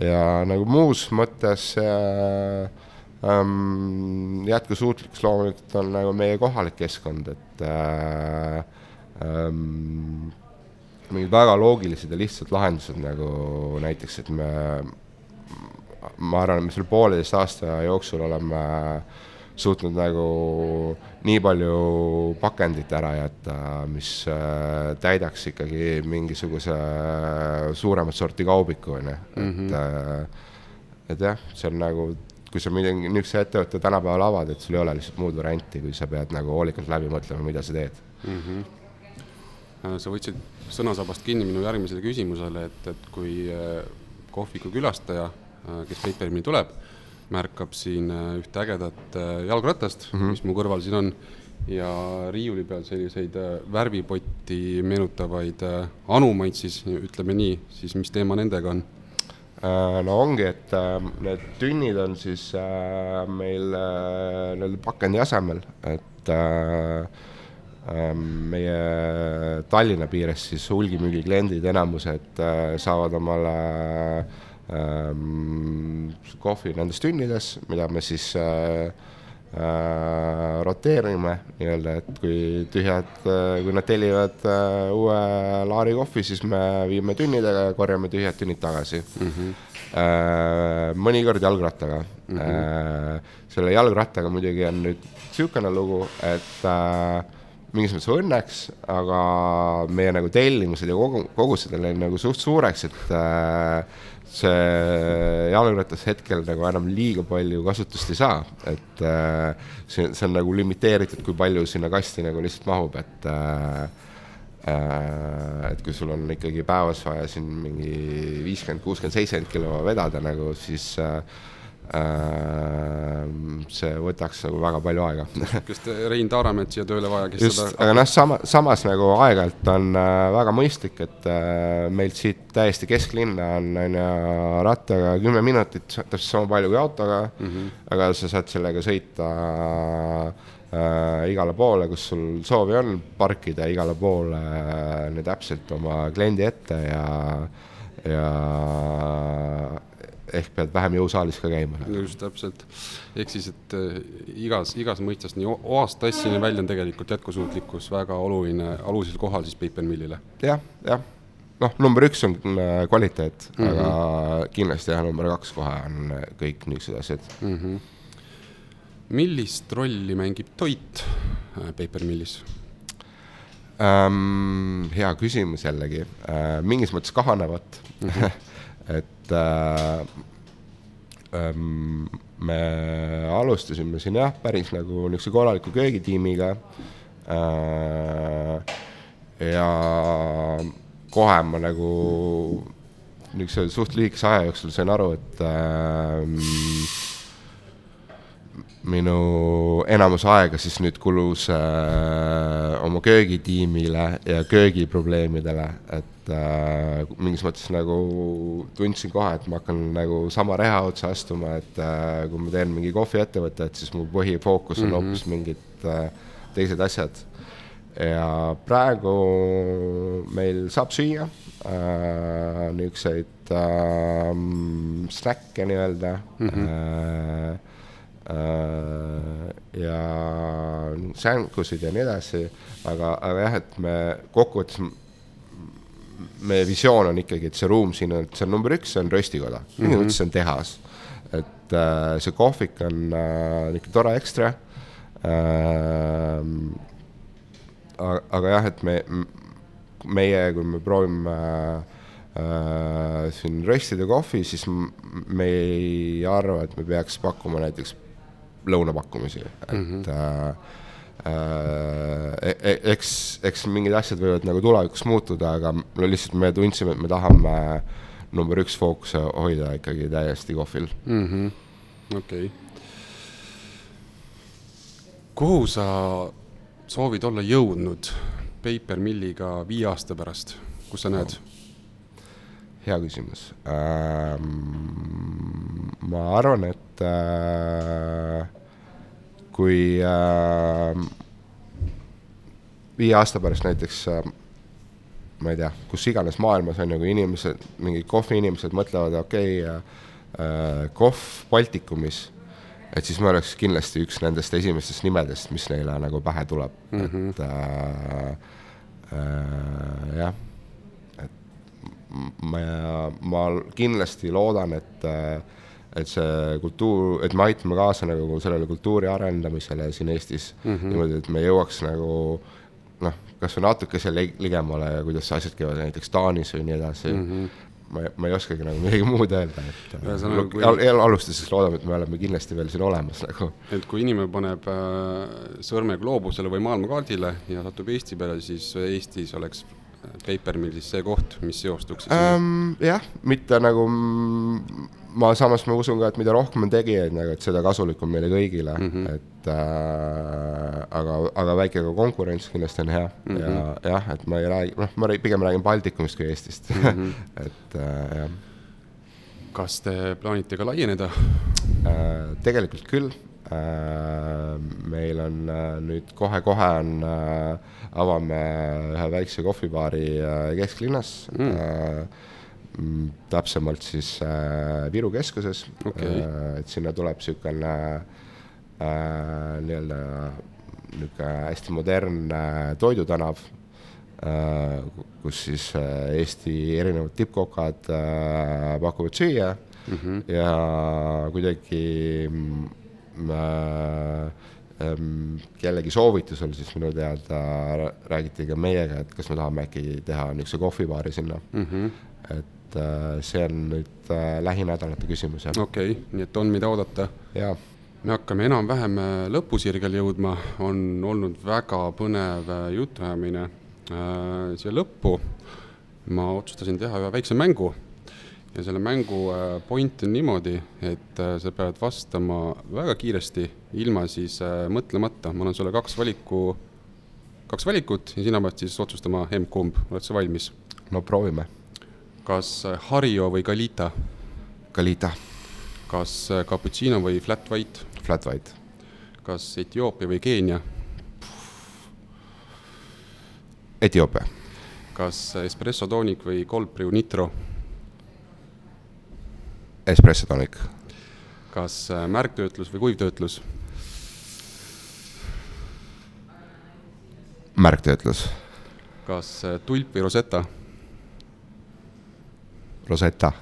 ja nagu muus mõttes äh, ähm,. jätkusuutlikkus loomulikult on nagu meie kohalik keskkond, et äh, ähm, mingid väga loogilised ja lihtsad lahendused nagu näiteks, et me, ma arvan, et me selle pooleteist aasta jooksul oleme suutnud nagu nii palju pakendit ära jätta, mis äh, täidaks ikkagi mingisuguse suuremat sorti kaubiku, on ju, et mm, -hmm. et jah, see on nagu kui sa midagi niisuguse ettevõtte tänapäeval avad, et sul ei ole lihtsalt muud varianti, kui sa pead nagu hoolikalt läbi mõtlema, mida sa teed mm. -hmm. sa võtsid sõnasabast kinni minu järgmisele küsimusele, et, et kui äh, kohviku külastaja, äh, kes Papermini tuleb, märkab siin ühte ägedat jalgratast mm, -hmm. mis mu kõrval siin on, ja riiuli peal selliseid värvipotti meenutavaid anumaid siis, ütleme nii, siis mis teema nendega on? Äh, no ongi, et äh, need tünnid on siis äh, meil äh, nii-öelda pakendi asemel, et äh, äh, meie Tallinna piires siis hulgimüügi kliendid, enamused saavad omale ähm, kohvi nendes tünnides, mida me siis äh, roteerime nii-öelda, et kui tühjad, kui nad tellivad äh, uue laari kohvi, siis me viime tünnidega ja korjame tühjad tünnid tagasi mm. -hmm. Äh, mõnikord jalgrattaga mm. -hmm. selle jalgrattaga muidugi on nüüd niisugune lugu, et äh, mingis mõttes õnneks, aga meie nagu tellimused ja kogu, kogused on läinud nagu suht suureks, et äh, see jalgratas hetkel nagu enam liiga palju kasutust ei saa, et äh, see, see on nagu limiteeritud, kui palju sinna kasti nagu lihtsalt mahub, et äh, äh, et kui sul on ikkagi päevas vaja siin mingi viiskümmend, kuuskümmend, seitsekümmend kilo vedada nagu, siis äh, see võtaks nagu väga palju aega. kas Rein Taaremet siia tööle vaja, kes just, aga noh, sama, samas nagu aeg-ajalt on äh, väga mõistlik, et äh, meilt siit täiesti kesklinna on, on ju, rattaga kümme minutit, täpselt sama palju kui autoga mm, -hmm. aga sa saad sellega sõita äh, igale poole, kus sul soovi on, parkida igale poole äh, täpselt oma kliendi ette ja, ja ehk pead vähem jõusaalis ka käima. just täpselt, ehk siis, et äh, igas, igas mõistes nii oast tassini välja on tegelikult jätkusuutlikkus väga oluline, olulisel kohal siis Paper Millile ja,. jah, jah, noh, number üks on äh, kvaliteet mm, -hmm. aga kindlasti jah, number kaks kohe on äh, kõik niisugused asjad mm. -hmm. millist rolli mängib toit Paper Millis? Um, hea küsimus jällegi uh,, mingis mõttes kahanevat mm. -hmm. et äh, ähm, me alustasime siin jah, päris nagu niisuguse korraliku köögitiimiga äh,. ja kohe ma nagu niisuguse suht lühikese aja jooksul sain aru, et äh, minu enamus aega siis nüüd kulus äh, oma köögitiimile ja köögiprobleemidele, et äh, mingis mõttes nagu tundsin kohe, et ma hakkan nagu sama reha otsa astuma, et äh, kui ma teen mingi kohviettevõtet, siis mu põhifookus on mm -hmm. hoopis mingid äh, teised asjad. ja praegu meil saab süüa äh, niisuguseid äh, snäkke nii-öelda mm. -hmm. Äh, ja sänkusid ja nii edasi, aga, aga jah, et me kokkuvõttes, meie visioon on ikkagi, et see ruum siin on, see on number üks, see on röstikoda mm, -hmm. minu arvates see on tehas. et äh, see kohvik on äh, niisugune tore ekstra äh,. aga jah, et me, meie, kui me proovime äh, äh, siin röstida kohvi, siis me ei arva, et me peaks pakkuma näiteks lõunapakkumisi, et mm -hmm. äh, eks, eks mingid asjad võivad nagu tulevikus muutuda, aga no lihtsalt me tundsime, et me tahame number üks fookuse hoida ikkagi täiesti kohvil mm. -hmm. okei okay.. kuhu sa soovid olla jõudnud Paper Milliga viie aasta pärast, kus sa näed no.? Hea küsimus ähm,. ma arvan, et äh, kui äh, viie aasta pärast näiteks äh, ma ei tea, kus iganes maailmas on ju, kui inimesed, mingid kohviinimesed mõtlevad, okei okay, äh,, kohv Baltikumis, et siis ma oleks kindlasti üks nendest esimestest nimedest, mis neile nagu pähe tuleb mm, -hmm. et äh, äh, jah, ma, ma kindlasti loodan, et et see kultuur, et me aitame kaasa nagu sellele kultuuri arendamisele siin Eestis mm -hmm. niimoodi, et me jõuaks nagu noh, kas või natukese ligemale, kuidas asjad käivad näiteks Taanis või nii edasi mm. -hmm ma, ma ei oskagi nagu midagi muud öelda, et Ühesõnaga, kui... al alustuseks loodame, et me oleme kindlasti veel siin olemas nagu. et kui inimene paneb äh, sõrme gloobusele või maailmakaardile ja satub Eesti peale, siis Eestis oleks Paper Millis see koht, mis seostuks siis ähm,? jah, mitte nagu ma samas ma usun ka, et mida rohkem on tegijaid nagu, et seda kasulikum meile kõigile mm, -hmm. et äh, aga, aga väike ka konkurents kindlasti on hea mm -hmm. ja jah, et ma ei räägi, noh, ma pigem räägin Baltikumist kui Eestist mm, -hmm. et äh, jah kas te plaanite ka laieneda? Äh, tegelikult küll. Äh, meil on äh, nüüd kohe-kohe on, avame ühe väikse kohvibaari kesklinnas. Mm.. täpsemalt siis Viru keskuses. Okay.. et sinna tuleb niisugune nii-öelda niisugune hästi modernne toidutänav kus siis Eesti erinevad tippkokad pakuvad süüa. Mm -hmm. ja kuidagi äh, kellegi soovitusel siis minu teada räägiti ka meiega, et kas me tahame äkki teha niisuguse kohvibaari sinna mm. -hmm. et äh, see on nüüd äh, lähinädalate küsimus, jah. okei okay,, nii et on, mida oodata? jaa me hakkame enam-vähem äh, lõpusirgel jõudma, on olnud väga põnev jutuajamine siia lõppu. ma otsustasin teha ühe väikse mängu ja selle mängu äh, point on niimoodi, et äh, sa pead vastama väga kiiresti, ilma siis äh, mõtlemata, ma annan sulle kaks valiku, kaks valikut ja sina pead siis otsustama emb-kumb, oled sa valmis? no proovime. kas Hario või Galita? Galita. kas cappuccino või flat white? Flat white. kas Etioopia või Keenia? Etioopia. kas espresso toonik või cold brew nitro? Espresso tonic. kas äh, märgtöötlus või kuivtöötlus? märgtöötlus. kas äh, tulp või rosetta? Rosetta.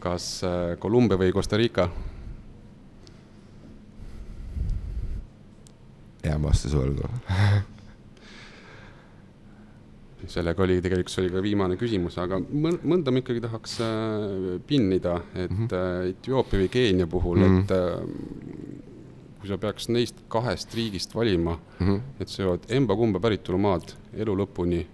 kas Kolumbia äh, või Costa Rica? jään vastuse võlgu sellega oli tegelikult, see oli ka viimane küsimus, aga mõnda ma ikkagi tahaks äh, pinnida, et mm -hmm. Etioopia või Keenia puhul mm, -hmm. et äh, kui sa peaks neist kahest riigist valima mm, -hmm. et sa jood emba-kumba päritolumaad elu lõpuni,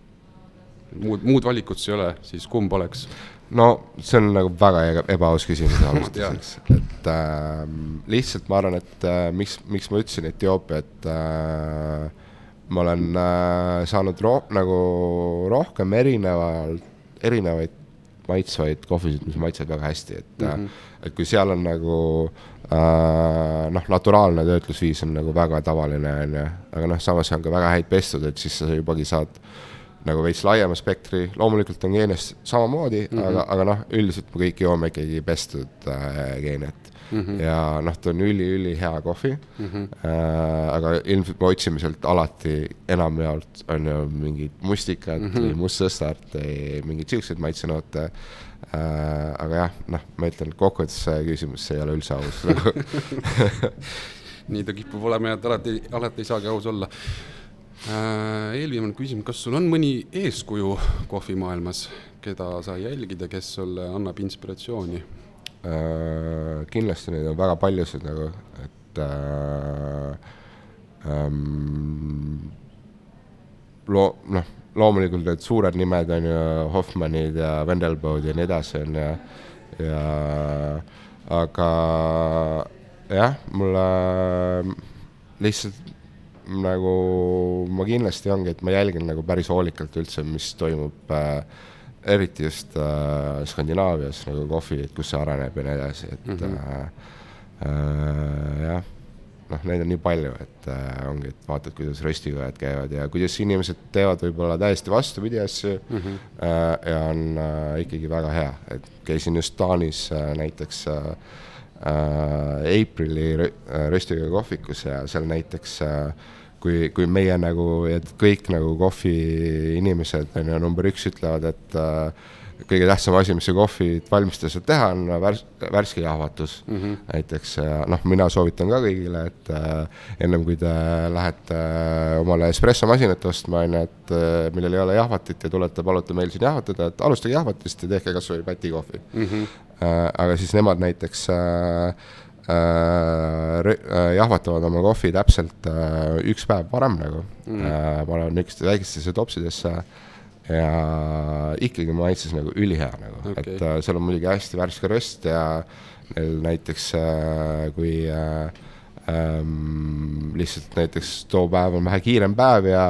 muud, muud valikut ei ole, siis kumb oleks? no see on nagu väga ebaaus küsimus alustuseks, et äh, lihtsalt ma arvan, et äh, miks, miks ma ütlesin Etioopia, et äh, ma olen äh, saanud ro-, nagu rohkem erineval, erinevaid maitsvaid kohvisid, mis maitsevad väga hästi, et mm, -hmm. et kui seal on nagu äh, noh, naturaalne töötlusviis on nagu väga tavaline, on ju, aga noh, samas on ka väga häid pestud, et siis sa jubagi saad nagu veits laiema spektri, loomulikult on geenes samamoodi mm, -hmm. aga, aga noh, üldiselt me kõik joome ikkagi pestud äh, geene, et mm. -hmm. ja noh, ta on üli-ülihea kohvi mm. -hmm. Äh, aga ilmselt me otsime sealt alati enamjaolt on ju mingit mustikat mm -hmm. või mustsõstart või mingeid siukseid maitsenoote äh,. aga jah, noh, ma ütlen, kokkuvõttes see küsimus, see ei ole üldse aus nagu nii ta kipub olema ja et alati, alati ei saagi aus olla äh,. eelviimane küsimus, kas sul on mõni eeskuju kohvimaailmas, keda sa jälgid ja kes sulle annab inspiratsiooni? Äh,. kindlasti neid on väga paljusid nagu, et äh, ähm, loo-, noh, loomulikult need suured nimed on ju Hoffmanid ja Vendelbod ja nii edasi, on ju, ja aga jah, mulle lihtsalt nagu ma kindlasti ongi, et ma jälgin nagu päris hoolikalt üldse, mis toimub äh, eriti just äh, Skandinaavias nagu kohvi, et kus see areneb ja nii edasi, et mm -hmm. äh, äh, jah, noh, neid on nii palju, et äh, ongi, et vaatad, kuidas röstikojad käivad ja kuidas inimesed teevad võib-olla täiesti vastupidi asju mm -hmm. äh, ja on äh, ikkagi väga hea, et käisin just Taanis äh, näiteks äh, äh, Aprili röstikoja kohvikus ja seal näiteks äh, kui, kui meie nagu, et kõik nagu kohviinimesed on ju number üks ütlevad, et äh, kõige tähtsam asi, mis see kohvit valmistada saab teha, on värs-, värske jahvatus mm -hmm. näiteks ja noh, mina soovitan ka kõigile, et äh, ennem kui te lähete äh, omale espressomasinat ostma, on ju, et äh, millel ei ole jahvatit ja tulete, palute meil siin jahvatada, et alustage jahvatist ja tehke kas või pätikohvi mm. -hmm. Äh, aga siis nemad näiteks äh, Äh, äh, jahvatavad oma kohvi täpselt äh, üks päev varem nagu mm., panevad niisugustesse väikestesse topsidesse ja ikkagi maitses nagu ülihea nagu okay., et seal on muidugi hästi värske röst ja neil näiteks kui ähm, lihtsalt näiteks too päev on vähe kiirem päev ja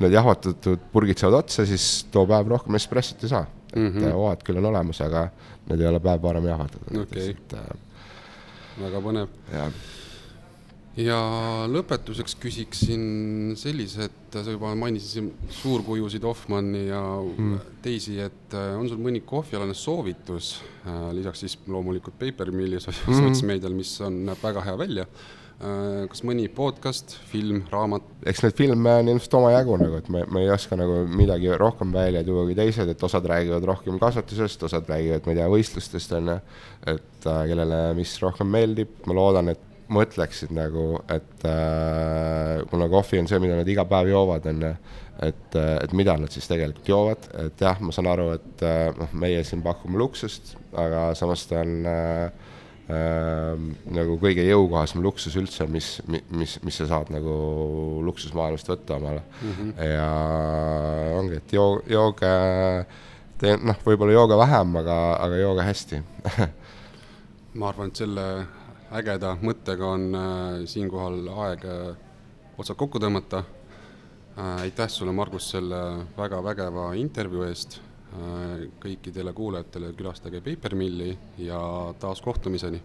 need jahvatatud purgid saavad otsa, siis too päev rohkem espressot ei saa et mm -hmm. hoovad küll on olemas, aga need ei ole päev varem jahvatatud okay.. Äh, väga põnev. ja lõpetuseks küsiksin sellise, et sa juba mainisid siin suurkujusid, Hoffmanni ja mm. teisi, et äh, on sul mõni kohvialane soovitus, äh, lisaks siis loomulikult Paper Milli mm. sotsmeedial, mis on, näeb väga hea välja, kas mõni podcast, film, raamat? eks neid filme on ilmselt omajagu nagu, et ma, ma ei oska nagu midagi rohkem välja tuua kui teised, et osad räägivad rohkem kasvatusest, osad räägivad, ma ei tea, võistlustest on ju, et äh, kellele mis rohkem meeldib, ma loodan, et mõtleksid nagu, et äh, kuna kohvi on see, mida nad iga päev joovad, on ju, et, äh, et mida nad siis tegelikult joovad, et jah, ma saan aru, et äh, noh, meie siin pakume luksust, aga samas ta on äh, äh, nagu kõige jõukohasem luksus üldse, mis, mis, mis sa saad nagu luksusmaailmast võtta omale mm. -hmm. ja ongi, et joo-, jooge, tee noh, võib-olla jooge vähem, aga, aga jooge hästi ma arvan, et selle ägeda mõttega on äh, siinkohal aeg äh, otsad kokku tõmmata äh,. aitäh sulle, Margus, selle väga vägeva intervjuu eest. Kõikidele kuulajatele külastage Paper Milli ja taas kohtumiseni